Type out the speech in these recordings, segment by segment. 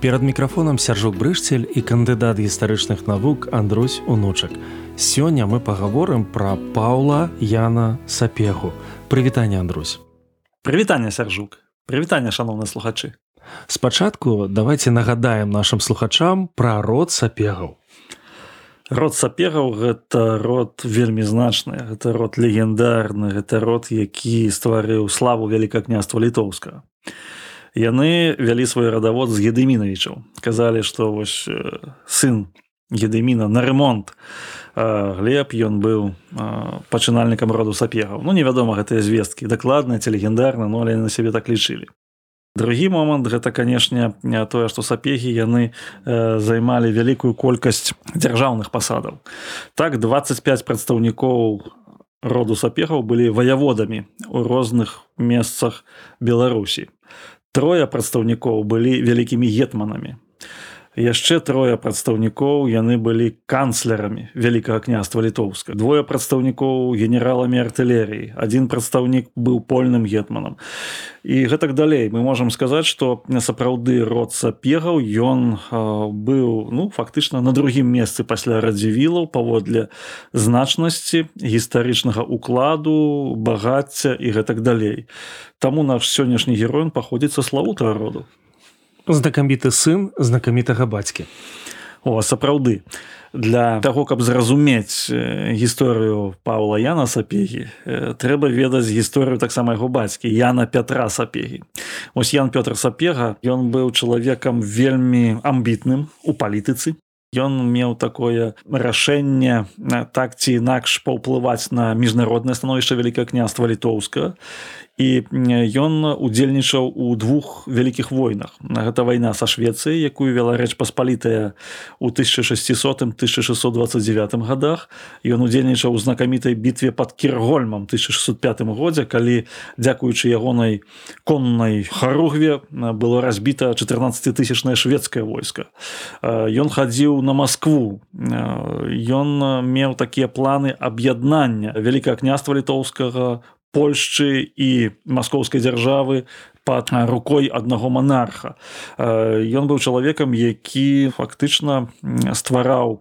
Перад мікрафонам сяржук брышцель і кандыдат гістарычных навук Андрусь унучак. Сёння мы пагаворым пра Паўла Яна Сапегу. Прывітанне Андрусь. Прывітанне сяржук. Прывітанне шаноўны слухачы. Спачатку давайте нагадаем нашим слухачам пра род сапегаў. Род сапегаў гэта род вельмі значны, гэта род легендарны, гэта род, які стварыў славу вялікакняства літоўска яны вялі свой радавод з гедымінавічаў казалі што вось сын гедыміна на ремонт глеб ён быў пачынальнікам роду сапегаў. Ну невядома гэтыя звесткі дакладна ці легендарна но але на сябе так лічылі. Другі момант гэта канешне не тое што сапегі яны займалі вялікую колькасць дзяржаўных пасадаў. Так 25 прадстаўнікоў роду сапегаў былі ваяводамі у розных месцах беларусі трое прадстаўнікоў былі вялікімі гетманамі яшчэ трое прадстаўнікоў яны былі канцлерамі вялікага княства літоўска. Двое прадстаўнікоў генераламі артылерыі. Адзін прадстаўнік быў польным гетманам. І гэтак далей. Мы можемм сказаць што сапраўды род сапегаў ён быў ну фактычна на другім месцы пасля радзівілаў паводле значнасці гістарычнага укладу багацця і гэтак далей. Таму наш сённяшні герой паходзіцца славутага роду знакаміты сын знакамітага бацькі. О сапраўды. Для таго каб зразумець гісторыю павла яна сапегі трэба ведаць гісторыю таксама яго бацькі яна пятра сапегі. Ось ян пётр сапега ён быў чалавекам вельмі амбітным у палітыцы. Ён меў такое рашэнне так ці інакш паўплываць на міжнароднае становішча вялікае княства літоўска і ён удзельнічаў у двух вялікіх войнах. Гэта вайна са швецыі якую вяла рэч паспалітая у 1600 1629 годах. Ён удзельнічаў у знакамітай бітве под кіргольмам 1605 годзе калі дзякуючы ягонай коннай харугве было разбіта 14 тысячное шведскае войска. Ён хадзіў на москву ён меў такія планы аб'яднання. Вялікае княства літоўскага Польшчы і маскоўскай дзяржавы под рукой аднаго монарха. Ён быў чалавекам, які фактычна ствараў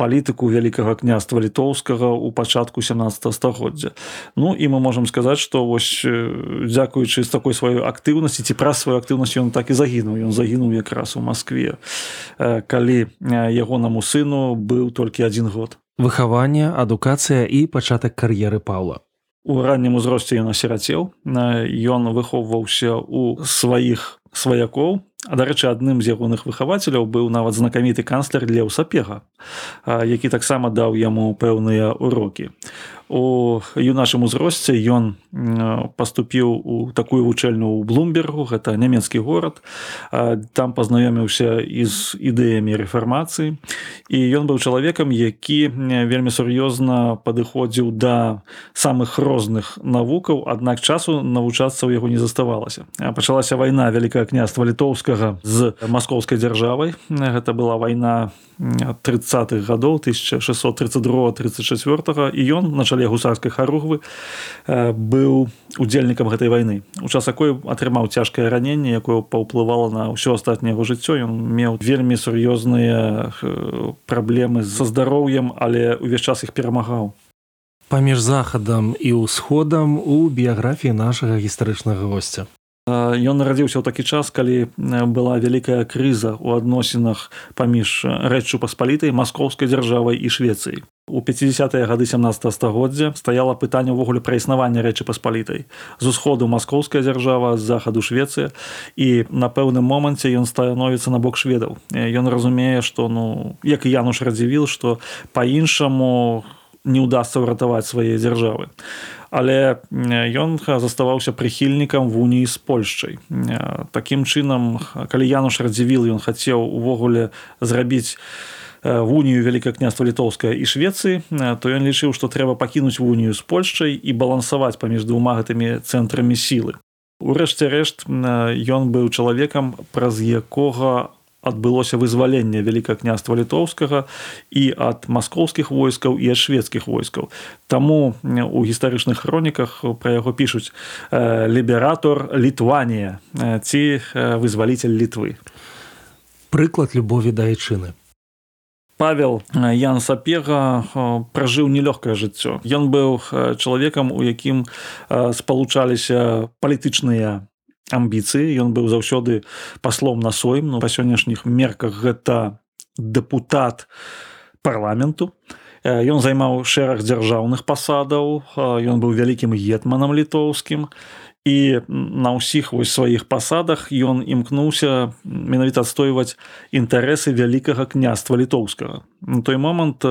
палітыку вялікага княства літоўскага ў пачатку 17 стагоддзя. Ну і мы можемм сказаць, што вось дзякуючы з такой сваёй актыўнасці ці праз сваю актыўнасць ён так і загінуў, ён загінуў якраз у Маскве, калі ягонаму сыну быў толькі адзін год. Выхаванне, адукацыя і пачатак кар'еры Паўла у раннім узросце ён асірацеў. Ён выхоўваўся ў сваіх сваякоў. Дарэчы адным з ягоных выхавацеляў быў нават знакаміты канцлер леў сапега які таксама даў яму пэўныя урокі у юнашым узросце ён паступіў у такую вучэльню ў блумбергу гэта нямецкі горад. Там пазнаёміўся з ідэямі рэфармацыі. І ён быў чалавекам які вельмі сур'ёзна падыходзіў да самых розных навукаў аднак часу навучацца ў яго не заставалася. Пачалася вайна вялікае княства літоўскага з маскоўскай дзяржавай. Гэта была вайна 30-х гадоў 1632 34 і ён на чале гусарскай харугвы быў удзельнікам гэтай вайны. У час якой атрымаў цяжкае раненне якое паўплывала на ўсё астатняго жыццё ён меў вельмі сур'ёзныя праблемы са здароўем але ўвесь час іх перамагаў. Паміж захадам і ўсходам у біяграфіі нашага гістарычнага госця Ён нарадзіўся ў такі час, калі была вялікая крыза ў адносінах паміж рэччу паспалітай маскоўскай дзяржавай і Швецыі. У 50-е гады 17 стагоддзя стаяла пытанне ўвогуле пра існаванне рэчы паспалітай. З усходу маскоўская дзяржава з захаду Швецыя і на пэўным моманце ён становіцца на бок шведаў. Ён разумее, што ну, як і Януш радзівіл, што па-іншаму не ўдасся ўратаваць свае дзяржавы але ён заставаўся прыхільнікам вуніі з польшчай. Такім чынам калі януш радзівіл ён хацеў увогуле зрабіць вунію вялікае княства літоўская і швецыі то ён лічыў што трэба пакінуць вунію з польшчай і балансаваць паміж двума гэтымі цэнтрамі сілы. Урэшце рэшт ён быў чалавекам праз якога адбылося вызваленне вялікае княства літоўскага і ад маскоўскіх войскаў і ад шведскіх войскаў. Таму у гістарычных хроніках пра яго пішуць лібератор літванія ці вызваліцель літвы. Прыклад любові да айчыны. Павел ян сапега пражыў нелёгкае жыццё. Ён быў чалавекам у якім спалучаліся палітычныя амбіцыі. Ён быў заўсёды паслом на сойм ну па сённяшніх мерках гэта дэпутат парламенту. Ён займаў шэраг дзяржаўных пасадаў. Ён быў вялікім гетманам літоўскім і на ўсіх вось сваіх пасадах ён імкнуўся менавіта адстойваць інтарэсы вялікага княства літоўскага. На той момант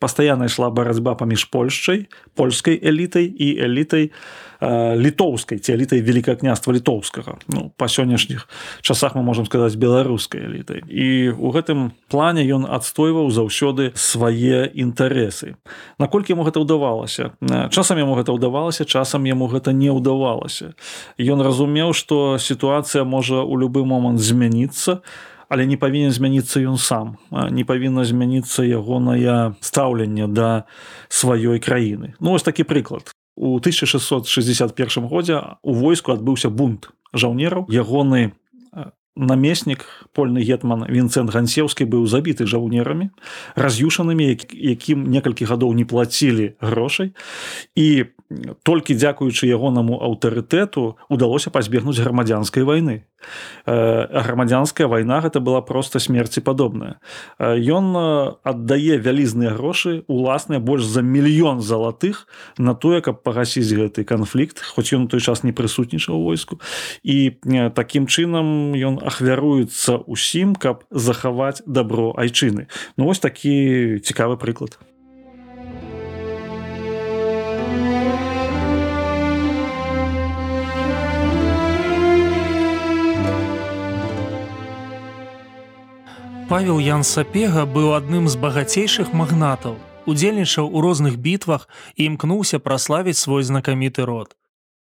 пастаянна ішла барацьба паміж польшчай польскай элітай і элітай на літоўскай ці элітай великае княства літоўскага. Ну па сённяшніх часах мы можемм сказаць беларускай элітай. І у гэтым плане ён адстойваў заўсёды свае інтарэсы. Наколькі яму гэта ўдавалася? Часам яму гэта ўдавалася часам яму гэта не ўдавалася ён разумеў што сітуацыя можа у любы момант змяніцца але не павінен змяніцца ён сам. Не павінна змяніцца ягонае стаўленне да сваёй краіны. Ну вось такі прыклад. У 1661 годзе у войску адбыўся бунт жаўнераў. Ягоны намеснік польны гетман вінцэнт гансеўскі быў забіты жаўнерамі раз'юшанымі якім некалькі гадоў не плацілі грошай. І толькі дзякуючы ягонаму аўтарытэту удалося пазбегнуць грамадзянскай вайны грамадзянская вайна гэта была проста смерці падобная ён аддае вялізныя грошы уласныя больш за мільён залатых на тое каб пагасіць гэты канфлікт хоць ён той час не прысутнічаў войску. І такім чынам ён ахвяруецца ўсім каб захаваць дабро айчыны. Ну вось такі цікавы прыклад Павел Ян Сапега быў адным з багацейшых магнатаў, удзельнічаў у розных бітвах і імкнуўся праславіць свой знакаміты род.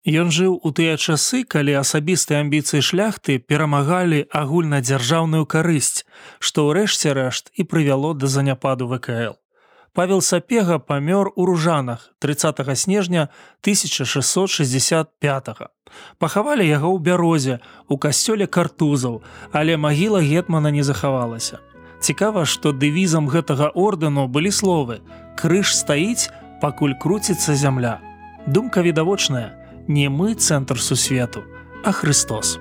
Ён жыў у тыя часы, калі асабістыя амбіцыі шляхты перамагалі агульнадзяржаўную карысць, што ўрэшце рэшт і прывяло да заняпаду ВКЛ. Павел Сапега памёр у ружанах 30 снежня 1665. -го. Пахавалі яго ў бярозе у касцёле картузаў, але магіла гетмана не захавалася. Цікава, што дэвізам гэтага ордэну былі словы: крыж стаіць, пакуль круціцца зямля. Думка відавочная, не мы цэнтр сусвету, а Христос.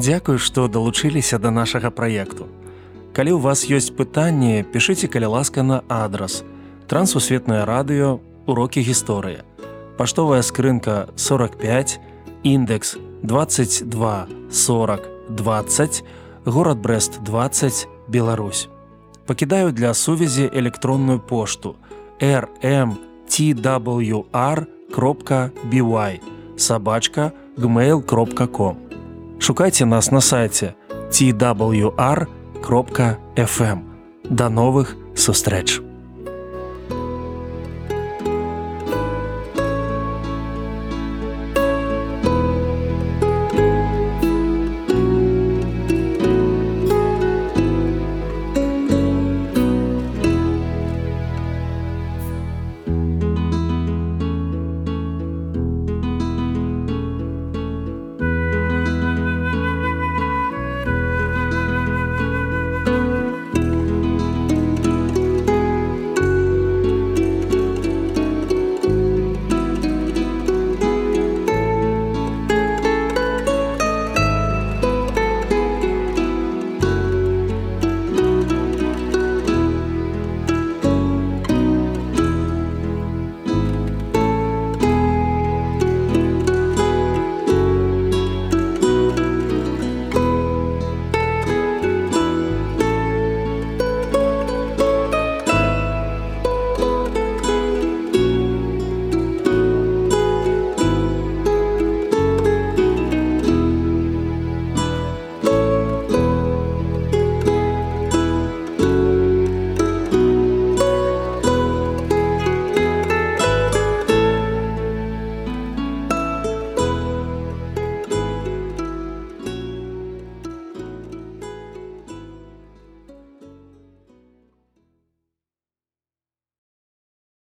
Дзякую, што далучыліся да нашага праекту. Калі ў вас ёсць пытанні, пішыце каля ласка на адрас. Трансусветнае радыё, урокі гісторыі. Паштовая скрынка 45, індекс 22 40 20, горад Брест 20, Беларусь. Пакідаю для сувязі электронную пошту rmtwr.by сабачка gmail.com шукайце нас на сайце twr.fm. Да новых сустрэч!